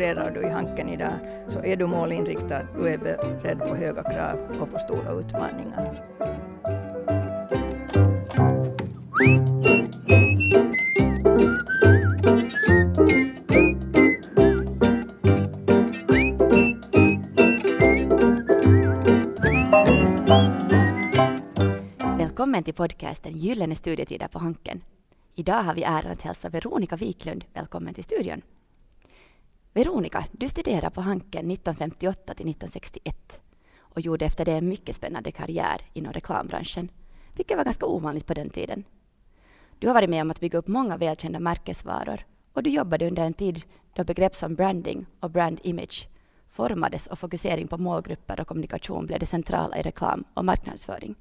studerar du i Hanken idag så är du målinriktad, du är beredd på höga krav och på stora utmaningar. Välkommen till podcasten Gyllene studietider på Hanken. Idag har vi äran att hälsa Veronica Wiklund välkommen till studion. Veronica, du studerade på Hanken 1958 till 1961 och gjorde efter det en mycket spännande karriär inom reklambranschen, vilket var ganska ovanligt på den tiden. Du har varit med om att bygga upp många välkända märkesvaror och du jobbade under en tid då begrepp som branding och brand image formades och fokusering på målgrupper och kommunikation blev det centrala i reklam och marknadsföring.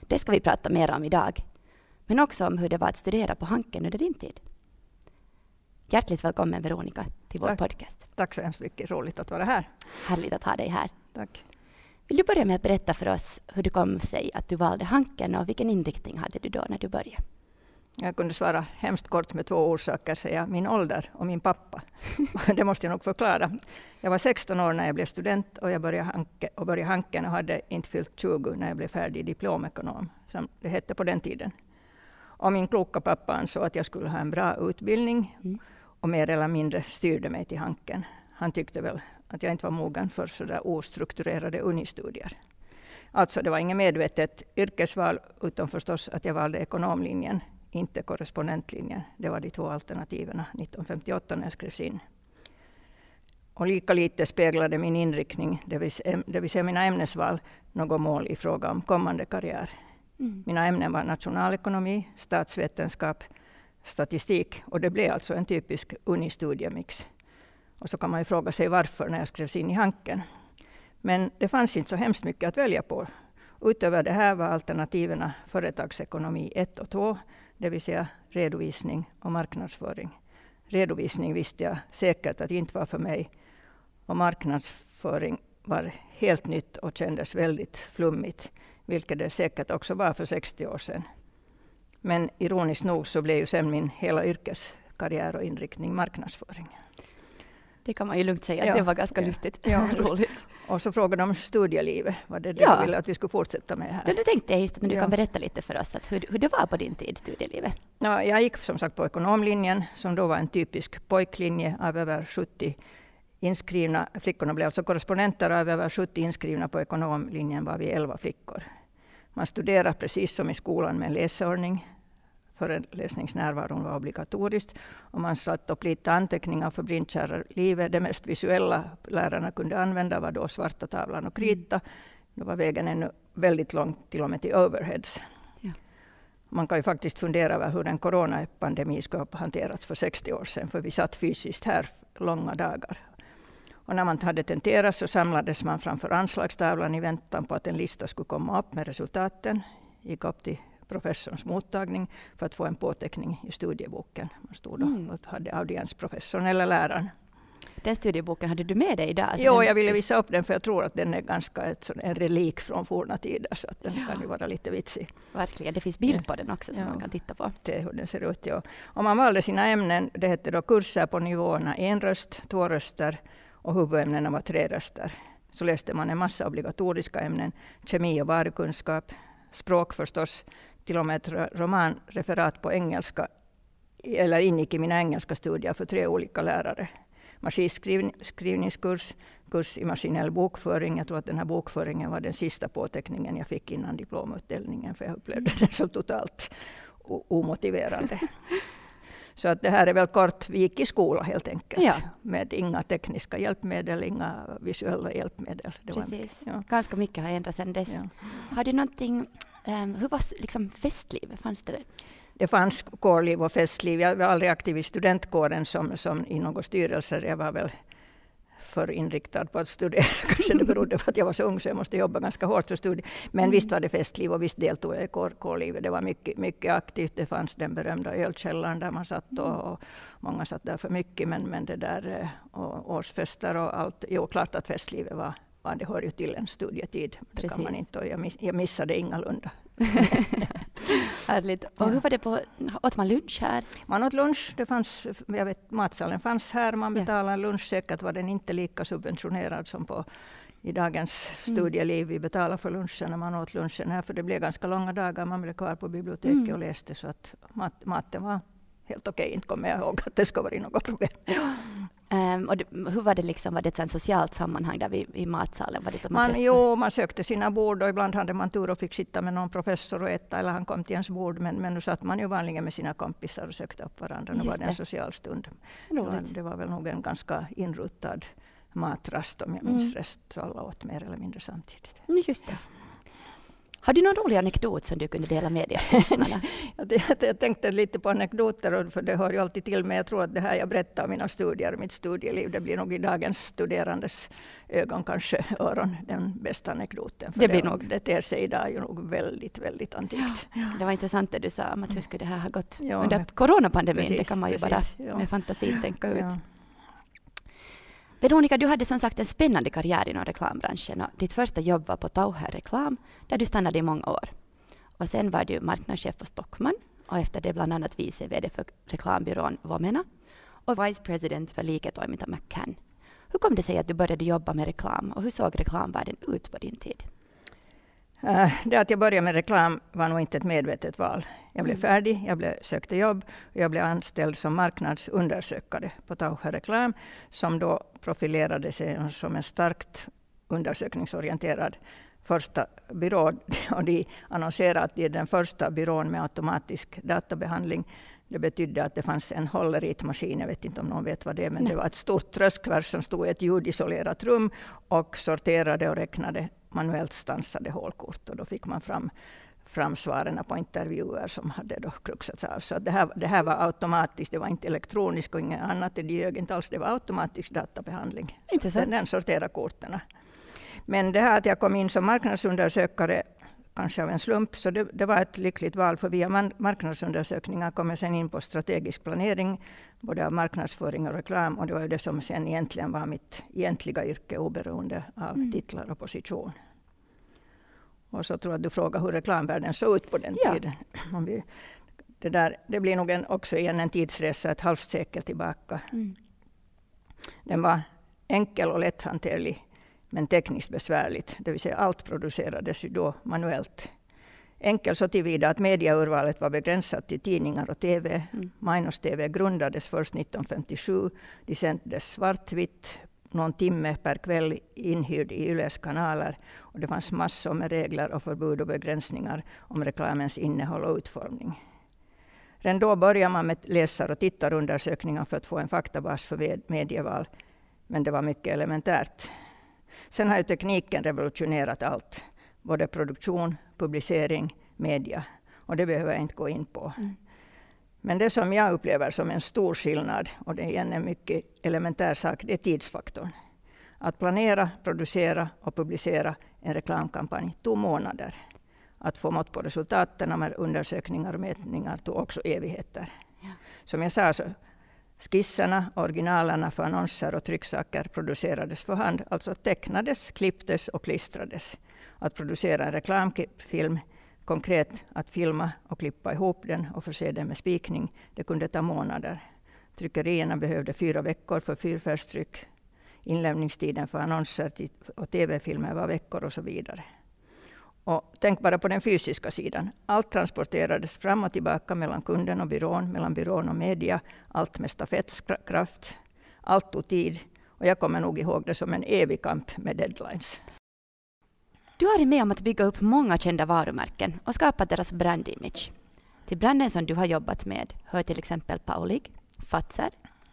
Det ska vi prata mer om idag, men också om hur det var att studera på Hanken under din tid. Hjärtligt välkommen Veronica till vår Tack. podcast. Tack så hemskt mycket, roligt att vara här. Härligt att ha dig här. Tack. Vill du börja med att berätta för oss hur det kom sig att du valde Hanken och vilken inriktning hade du då när du började? Jag kunde svara hemskt kort med två orsaker, säga min ålder och min pappa. det måste jag nog förklara. Jag var 16 år när jag blev student och jag började, hanke, och började Hanken och hade inte fyllt 20 när jag blev färdig diplomekonom, som det hette på den tiden. Och min kloka pappa ansåg att jag skulle ha en bra utbildning Mm. Och mer eller mindre styrde mig till Hanken. Han tyckte väl att jag inte var mogen för sådär ostrukturerade unistudier. Alltså det var inget medvetet yrkesval, utom förstås att jag valde ekonomlinjen, inte korrespondentlinjen. Det var de två alternativen 1958 när jag skrevs in. Och lika lite speglade min inriktning, det vill, säga, det vill säga mina ämnesval, något mål i fråga om kommande karriär. Mm. Mina ämnen var nationalekonomi, statsvetenskap, statistik och det blev alltså en typisk unistudiemix. Och så kan man ju fråga sig varför när jag skrevs in i Hanken. Men det fanns inte så hemskt mycket att välja på. Utöver det här var alternativen företagsekonomi 1 och 2, det vill säga redovisning och marknadsföring. Redovisning visste jag säkert att det inte var för mig. Och marknadsföring var helt nytt och kändes väldigt flummigt, vilket det säkert också var för 60 år sedan. Men ironiskt nog så blev ju sen min hela yrkeskarriär och inriktning marknadsföring. Det kan man ju lugnt säga, Ja, det var ganska ja, lustigt. ja. Roligt. Och så frågade de om studielivet, var det det Ja. du ville att vi skulle fortsätta med här? Då, då tänkte jag just att du Ja. kan berätta lite för oss att hur, hur det var på din tid, studielivet. Ja, jag gick som sagt på ekonomlinjen, som då var en typisk pojklinje av över 70 inskrivna. Flickorna blev alltså korrespondenter av över 70 inskrivna på ekonomlinjen var vi 11 flickor. Man studerade precis som i skolan med läsordning. Föreläsningsnärvaron var obligatoriskt. Och man satte upp lite anteckningar för blindkära livet. Det mest visuella lärarna kunde använda var då svarta tavlan och krita. Då var vägen ännu väldigt lång, till och med till overheads. Ja. Man kan ju faktiskt fundera över hur en coronapandemi skulle ha hanterats för 60 år sedan, för vi satt fysiskt här långa dagar. Och när man hade tenterat så samlades man framför anslagstavlan i väntan på att en lista skulle komma upp med resultaten. Gick upp till professorns mottagning för att få en påteckning i studieboken. Man stod Mm. och hade audiensprofessorn eller läraren. Den studieboken hade du med dig idag? alltså jo, jag ville visa upp den för jag tror att den är ganska ett, en relik från forna tider, så att den kan ju vara lite vitsig. Verkligen, det finns bild på den också som Ja. man kan titta på. Det är hur den ser ut. Ja. Och man valde sina ämnen, det hette då kurser på nivåerna en röst, två röster och huvudämnena var tre röster. Så läste man en massa obligatoriska ämnen, kemi och varukunskap, språk förstås, till och med ett ro- romanreferat på engelska, eller ingick i mina engelska studier för tre olika lärare. Maskinskrivningskurs, kurs i maskinell bokföring. Jag tror att den här bokföringen var den sista påteckningen jag fick innan diplomutdelningen, för jag upplevde den så totalt omotiverande. Så att det här är väl kort, vi gick i skola helt enkelt, Ja. med inga tekniska hjälpmedel, inga visuella hjälpmedel. Det Precis. ja. Ganska mycket har ändrats sedan dess. Ja. Har du någonting, ehm, hur var liksom festlivet? Fanns det det? Det fanns kårliv och festliv. Jag var aldrig aktiv i studentkåren som, som i några styrelser. Jag var väl för inriktad på att studera. Kanske det berodde på att jag var så ung så jag måste jobba ganska hårt för studier. Men Mm. visst var det festliv och visst deltog jag i kår, kårlivet. Det var mycket, mycket aktivt. Det fanns den berömda ölkällaren där man satt Mm. och, och många satt där för mycket. Men, men det där eh, och årsfester och allt. Jo, klart att festlivet var, var det hör ju till en studietid. Det kan man Precis. inte, och jag, miss, jag missade ingalunda. Härligt. Och hur var det på, åt man lunch här? Man åt lunch, det fanns, jag vet, matsalen fanns här, man betalade ja. lunch, säkert var den inte lika subventionerad som på i dagens mm. studieliv. Vi betalade för lunchen när man åt lunchen här, för det blev ganska långa dagar. Man blev kvar på biblioteket mm. och läste, så att mat, maten var helt okej. Inte kommer jag ihåg att det skulle varit något problem. Um, och det, hur var det liksom, var det ett socialt sammanhang där vid, i matsalen? Var det man, man jo, man sökte sina bord och ibland hade man tur och fick sitta med någon professor och äta, eller han kom till ens bord. Men, men nu satt man ju vanligen med sina kompisar och sökte upp varandra. Nu var det en social stund. Det var, det var väl nog en ganska inrutad matrast om jag minns mm. rätt. Så alla åt mer eller mindre samtidigt. Just det. Har du någon rolig anekdot som du kunde dela med dig av jag, tänkte lite på anekdoter, för det hör ju alltid till, men jag tror att det här jag berättar om mina studier, mitt studieliv, det blir nog i dagens studerandes ögon, kanske öron, den bästa anekdoten. För det, blir nog. det ter sig idag ju nog väldigt, väldigt antikt. Ja, det var intressant det du sa om att hur skulle det här ha gått ja, under coronapandemin, precis, det kan man ju precis, bara ja. med fantasi tänka ut. Veronica, du hade som sagt en spännande karriär inom reklambranschen och ditt första jobb var på Tauher Reklam där du stannade i många år. Och sen var du marknadschef på Stockman och efter det bland annat vice VD för reklambyrån Vomena och vice president för Liketoiminta McCann. Hur kom det sig att du började jobba med reklam och hur såg reklamvärlden ut på din tid? Uh, det att jag började med reklam var nog inte ett medvetet val. Jag blev mm. färdig, jag blev, sökte jobb och jag blev anställd som marknadsundersökare på Taucher Reklam, som då profilerade sig som en starkt undersökningsorienterad första byrå. Och de annonserade att de är den första byrån med automatisk databehandling. Det betydde att det fanns en hålleritmaskin, jag vet inte om någon vet vad det är, men det var ett stort tröskverk som stod i ett ljudisolerat rum och sorterade och räknade manuellt stansade hålkort. Och då fick man fram, fram svaren på intervjuer som hade då kruxats av. Så det här, det här var automatiskt, det var inte elektroniskt och inget annat. Det ljög inte alls, det var automatisk databehandling. Intressant. Den, den sorterade korten. Men det här att jag kom in som marknadsundersökare kanske av en slump. Så det, det, var ett lyckligt val, för via marknadsundersökningar kom jag sen in på strategisk planering, både av marknadsföring och reklam. Och det var ju det som sen egentligen var mitt egentliga yrke, oberoende av mm. titlar och position. Och så tror jag att du frågar hur reklamvärlden såg ut på den ja. tiden. Vi, det, där, det blir nog en, också igen en tidsresa, ett halvt sekel tillbaka. Mm. Den var enkel och lätthanterlig men tekniskt besvärligt. Det vill säga allt producerades ju då manuellt. Enkel så tillvida att mediaurvalet var begränsat till tidningar och TV. Mm. Mainos-TV grundades först 1957. De sändes svartvitt någon timme per kväll inhyrd i Yles kanaler. Och det fanns massor med regler och förbud och begränsningar om reklamens innehåll och utformning. Redan då började man med läsar och tittarundersökningar för att få en faktabas för medieval. Men det var mycket elementärt. Sen har ju tekniken revolutionerat allt. Både produktion, publicering, media. Och det behöver jag inte gå in på. Mm. Men det som jag upplever som en stor skillnad, och det är igen en mycket elementär sak, det är tidsfaktorn. Att planera, producera och publicera en reklamkampanj tog månader. Att få mått på resultaten med undersökningar och mätningar tog också evigheter. Ja. Som jag sa, så Skisserna, originalerna för annonser och trycksaker producerades för hand, alltså tecknades, klipptes och klistrades. Att producera en reklamfilm, konkret att filma och klippa ihop den och förse den med spikning, det kunde ta månader. Tryckerierna behövde fyra veckor för fyrfärgstryck. Inlämningstiden för annonser och tv-filmer var veckor och så vidare. Och tänk bara på den fysiska sidan. Allt transporterades fram och tillbaka mellan kunden och byrån, mellan byrån och media. Allt med stafettkraft. Allt tog tid. Och jag kommer nog ihåg det som en evig kamp med deadlines. Du har varit med om att bygga upp många kända varumärken och skapat deras brandimage. Till branden som du har jobbat med hör till exempel Paulig, Fazer,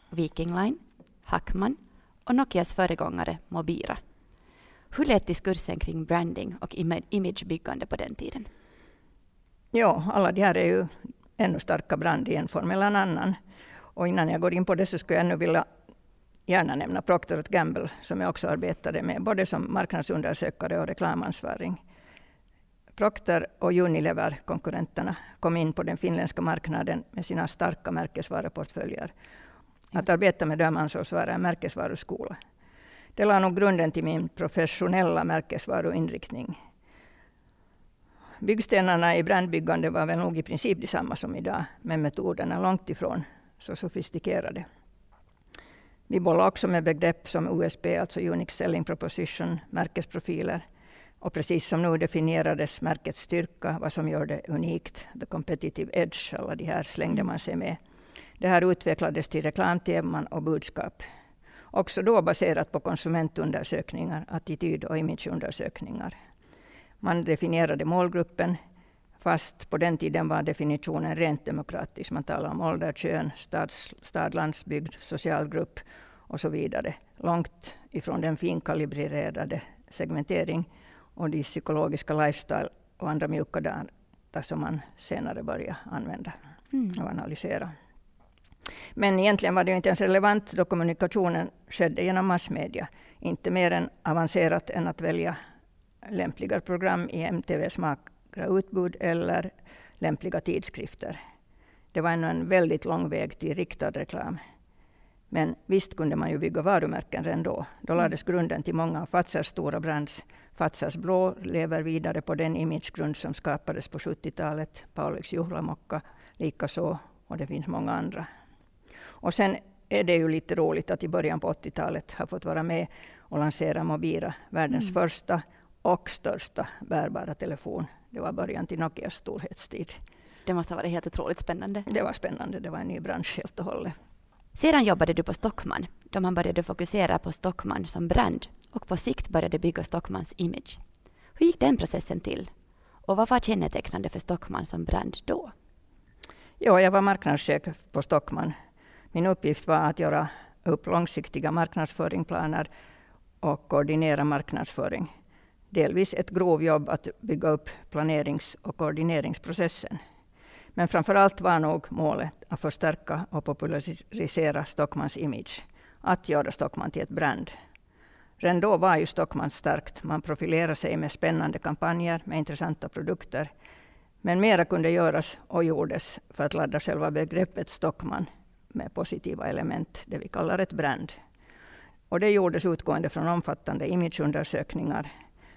Viking Line, Hackman och Nokias föregångare Mobira. Hur lät diskursen kring branding och imagebyggande på den tiden? Ja, alla de här är ju ännu starka brand i en form eller en annan. Och innan jag går in på det så skulle jag ännu vilja gärna nämna Procter Gamble som jag också arbetade med, både som marknadsundersökare och reklamansvarig. Procter och Unilever, konkurrenterna, kom in på den finländska marknaden med sina starka märkesvaruportföljer. Att arbeta med dem ansågs vara en märkesvaruskola. Det la nog grunden till min professionella märkesvaruinriktning. byggstenarna i brandbyggande var väl nog i princip detsamma som idag, men metoderna långt ifrån så sofistikerade. Vi bollade också med begrepp som USB, alltså Unique Selling Proposition, märkesprofiler. Och precis som nu definierades märkets styrka, vad som gör det unikt, the competitive edge, alla de här slängde man sig med. Det här utvecklades till reklamteman och budskap. Också då baserat på konsumentundersökningar, attityd och imageundersökningar. Man definierade målgruppen, fast på den tiden var definitionen rent demokratisk. Man talade om ålder, kön, stads, stad, landsbygd, social grupp och så vidare. Långt ifrån den finkalibrerade segmentering och de psykologiska lifestyle och andra mjuka data som man senare började använda mm. och analysera. Men egentligen var det inte ens relevant då kommunikationen skedde genom massmedia. Inte mer än avancerat än att välja lämpliga program i MTVs magra utbud eller lämpliga tidskrifter. Det var ännu en väldigt lång väg till riktad reklam. Men visst kunde man ju bygga varumärken redan då. Då mm. lades grunden till många av Fazers stora brands. Fazers blå lever vidare på den imagegrund som skapades på 70-talet. Paulix juhlamocka likaså, och det finns många andra. Och sen är det ju lite roligt att i början på 80-talet ha fått vara med och lansera Mobira, världens mm. första och största bärbara telefon. Det var början till Nokias storhetstid. Det måste ha varit helt otroligt spännande. Det var spännande. Det var en ny bransch helt och hållet. Sedan jobbade du på Stockman, då man började fokusera på Stockman som brand och på sikt började bygga Stockmans image. Hur gick den processen till? Och vad var kännetecknande för Stockman som brand då? Ja, jag var marknadschef på Stockman. Min uppgift var att göra upp långsiktiga marknadsföringsplaner och koordinera marknadsföring delvis ett grovjobb att bygga upp planerings och koordineringsprocessen. Men framför allt var nog målet att förstärka och popularisera Stockmans image. Att göra Stockman till ett brand. Redan då var ju Stockman starkt. Man profilerade sig med spännande kampanjer med intressanta produkter. Men mera kunde göras och gjordes för att ladda själva begreppet Stockman med positiva element, det vi kallar ett brand. Och det gjordes utgående från omfattande imageundersökningar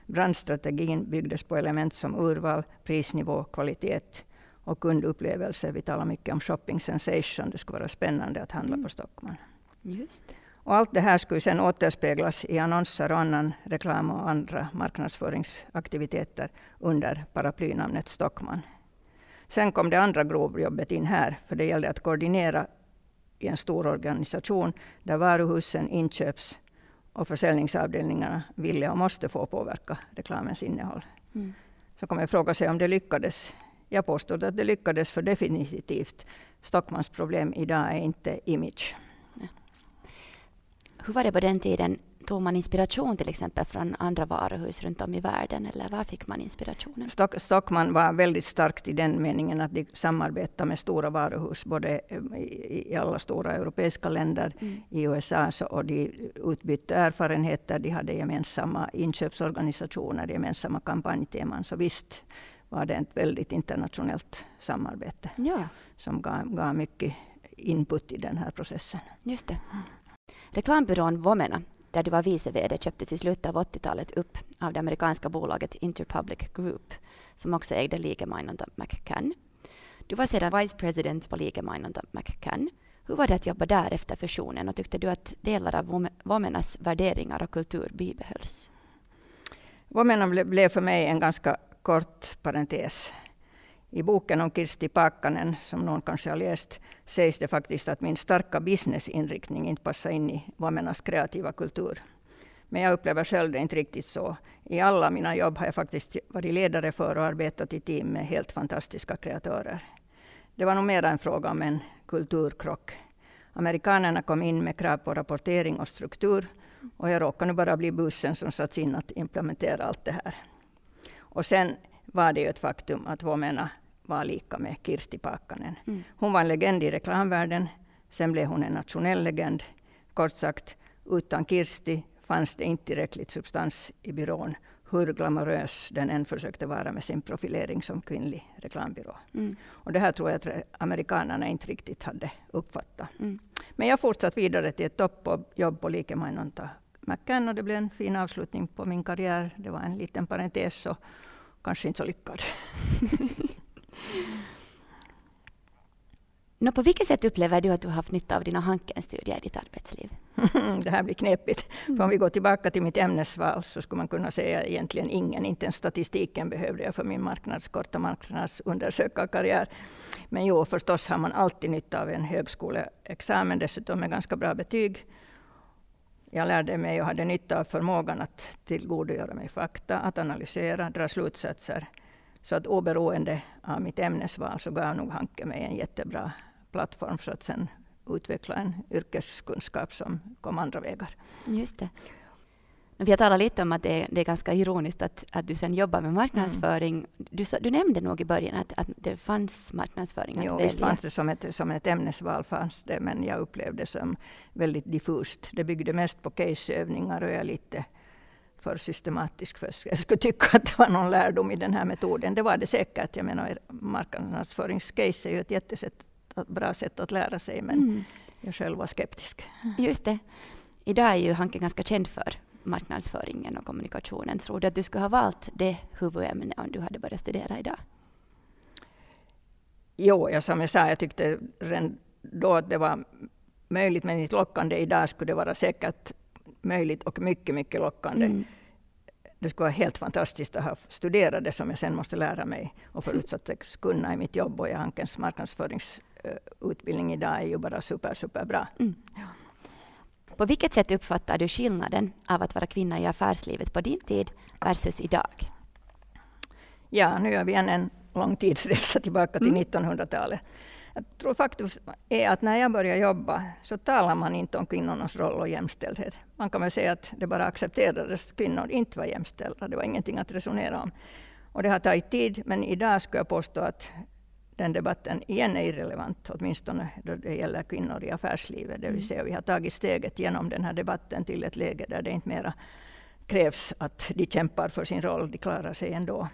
Brandstrategin byggdes på element som urval, prisnivå, kvalitet och kundupplevelse. Vi talar mycket om shopping sensation. Det skulle vara spännande att handla mm. på Stockman. Just det. Och allt det här skulle sedan återspeglas i annonser och annan reklam och andra marknadsföringsaktiviteter under paraplynamnet Stockman. Sen kom det andra grovjobbet in här, för det gällde att koordinera i en stor organisation där varuhusen, inköps och försäljningsavdelningarna ville och måste få påverka reklamens innehåll. Mm. Så kan man fråga sig om det lyckades. Jag påstår att det lyckades för definitivt. Stockmans problem idag är inte image. Ja. Hur var det på den tiden tog man inspiration till exempel från andra varuhus runt om i världen, eller var fick man inspirationen? Stock, Stockman var väldigt starkt i den meningen att de samarbetade med stora varuhus, både i, i alla stora europeiska länder, mm. i USA, så, och de utbytte erfarenheter, de hade gemensamma inköpsorganisationer, gemensamma kampanjteman, så visst var det ett väldigt internationellt samarbete, ja. som gav, gav mycket input i den här processen. Just det. Reklambyrån Vomena där du var vice VD, köptes i slutet av 80-talet upp av det amerikanska bolaget Interpublic Group, som också ägde Liikeminonta McCann. Du var sedan vice president på Liikeminonta McCann. Hur var det att jobba där efter fusionen och tyckte du att delar av Vomenas värderingar och kultur bibehölls? Vomena blev för mig en ganska kort parentes. I boken om Kirsti Pakkanen, som någon kanske har läst, sägs det faktiskt att min starka businessinriktning inte passar in i Vamenas kreativa kultur. Men jag upplever själv det inte riktigt så. I alla mina jobb har jag faktiskt varit ledare för och arbetat i team med helt fantastiska kreatörer. Det var nog mer en fråga om en kulturkrock. Amerikanerna kom in med krav på rapportering och struktur och jag råkade nu bara bli bussen som satts in att implementera allt det här. Och sen var det ju ett faktum att Vomena var lika med Kirsti Paakkanen. Mm. Hon var en legend i reklamvärlden. Sen blev hon en nationell legend. Kort sagt, utan Kirsti fanns det inte tillräckligt substans i byrån, hur glamorös den än försökte vara med sin profilering som kvinnlig reklambyrå. Mm. Och det här tror jag att amerikanerna inte riktigt hade uppfattat. Mm. Men jag fortsatte vidare till ett toppjobb på Liikemanonta McCann och det blev en fin avslutning på min karriär. Det var en liten parentes. Och kanske inte så lyckad. Nå, på vilket sätt upplever du att du har haft nytta av dina Hanken-studier i ditt arbetsliv? det här blir knepigt. För om vi går tillbaka till mitt ämnesval så skulle man kunna säga egentligen ingen. Inte ens statistiken behövde jag för min marknads, korta marknadsundersökarkarriär. Men jo, förstås har man alltid nytta av en högskoleexamen, dessutom med ganska bra betyg. Jag lärde mig och hade nytta av förmågan att tillgodogöra mig fakta, att analysera, dra slutsatser. Så att oberoende av mitt ämnesval så gav nog Hanke mig en jättebra plattform för att sen utveckla en yrkeskunskap som kom andra vägar. Just det. Vi har talat lite om att det är, det är ganska ironiskt att, att du sen jobbar med marknadsföring. Mm. Du, du, nämnde nog i början att, att det fanns marknadsföring att jo, välja. Visst fanns det som ett, som ett ämnesval, fanns det, men jag upplevde det som väldigt diffust. Det byggde mest på caseövningar och jag är lite för systematisk för att jag skulle tycka att det var någon lärdom i den här metoden. Det var det säkert. Jag menar, marknadsföringscase är ju ett jättesätt bra sätt att lära sig, men mm. jag själv var skeptisk. Just det. Idag är ju Hanke ganska känd för marknadsföringen och kommunikationen. Tror du att du skulle ha valt det huvudämnet om du hade börjat studera idag? Jo, jag, som jag sa, jag tyckte redan då att det var möjligt, men inte lockande. Idag skulle det vara säkert möjligt och mycket, mycket lockande. Mm det skulle vara helt fantastiskt att ha studerat det som jag sen måste lära mig och förutsatt att kunna i mitt jobb. Och Hankens marknadsföringsutbildning idag är ju bara super, super bra. Mm. Ja. På vilket sätt uppfattar du skillnaden av att vara kvinna i affärslivet på din tid versus idag? Ja, nu gör vi en, en lång tidsresa tillbaka till mm. 1900-talet. Jag tror faktiskt är att när jag började jobba så talar man inte om kvinnornas roll och jämställdhet. Man kan väl säga att det bara accepterades att kvinnor inte var jämställda. Det var ingenting att resonera om. Och det har tagit tid, men idag skulle jag påstå att den debatten igen är irrelevant, åtminstone då det gäller kvinnor i affärslivet. Det vill säga, vi har tagit steget genom den här debatten till ett läge där det inte mera krävs att de kämpar för sin roll, de klarar sig ändå.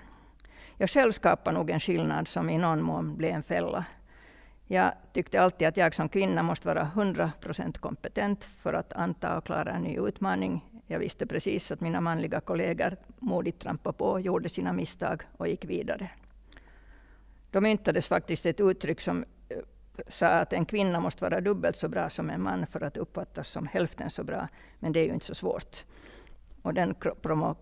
Jag själv skapar nog en skillnad som i någon mån blev en fälla. Jag tyckte alltid att jag som kvinna måste vara 100 procent kompetent för att anta och klara en ny utmaning. Jag visste precis att mina manliga kollegor modigt trampade på, gjorde sina misstag och gick vidare. Då myntades faktiskt ett uttryck som eh, sa att en kvinna måste vara dubbelt så bra som en man för att uppfattas som hälften så bra. Men det är ju inte så svårt. Och den, promo,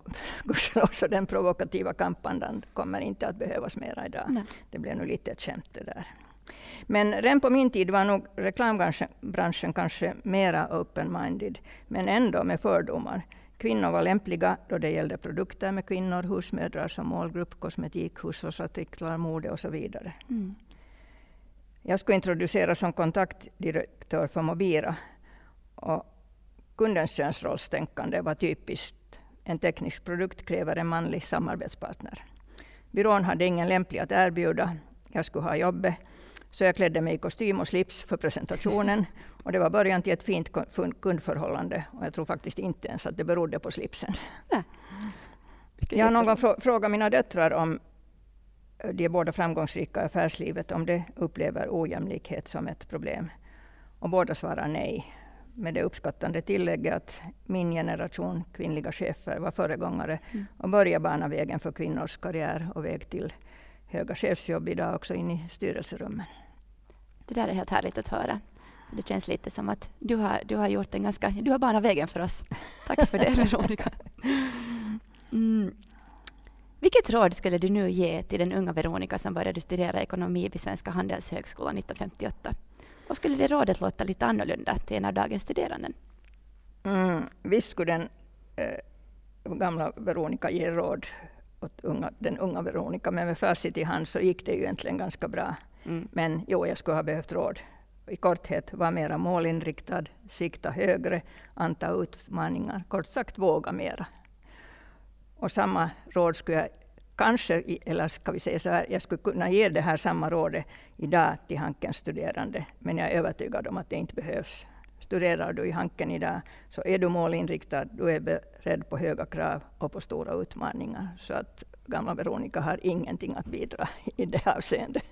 också den provokativa kampandan kommer inte att behövas mera idag. Nej. Det blev nog lite ett skämt det där. Men redan på min tid var nog reklambranschen kanske mera open-minded, men ändå med fördomar. Kvinnor var lämpliga då det gällde produkter med kvinnor, husmödrar som målgrupp, kosmetik, hushållsartiklar, mode och så vidare. Mm. Jag skulle introduceras som kontaktdirektör för Mobira. Och kundens könsrollstänkande var typiskt. En teknisk produkt kräver en manlig samarbetspartner. Byrån hade ingen lämplig att erbjuda. Jag skulle ha jobbet så jag klädde mig i kostym och slips för presentationen. Och det var början till ett fint kundförhållande. Och jag tror faktiskt inte ens att det berodde på slipsen. Ja. Jag har någon gång frågat mina döttrar om de är båda framgångsrika i affärslivet, om de upplever ojämlikhet som ett problem. Och båda svarar nej. Med det uppskattande tillägget att min generation kvinnliga chefer var föregångare mm. och började bana vägen för kvinnors karriär och väg till höga chefsjobb idag också in i styrelserummen. Det där är helt härligt att höra. Det känns lite som att du har, du har gjort en ganska... Du har banat vägen för oss. Tack för det, Veronica. Mm. Vilket råd skulle du nu ge till den unga Veronica som började studera ekonomi vid Svenska Handelshögskolan 1958? Och skulle det rådet låta lite annorlunda till en av dagens studeranden? Mm, visst skulle den eh, gamla Veronica ge råd åt unga, den unga Veronica, men med facit i hand så gick det ju egentligen ganska bra. Mm. Men jo, jag skulle ha behövt råd. I korthet, var mera målinriktad, sikta högre, anta utmaningar. Kort sagt, våga mera. Och samma råd skulle jag kanske, eller ska vi säga så här, jag skulle kunna ge det här samma rådet idag till Hankens studerande, men jag är övertygad om att det inte behövs. Studerar du i Hanken idag så är du målinriktad, du är beredd på höga krav och på stora utmaningar. Så att gamla Veronica har ingenting att bidra i det avseendet.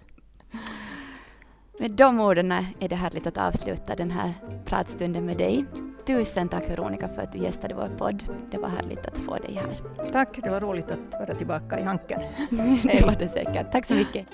Med de orden är det härligt att avsluta den här pratstunden med dig. Tusen tack Veronica för att du gästade vår podd. Det var härligt att få dig här. Tack, det var roligt att vara tillbaka i Hanken. det var det säkert. Tack så mycket.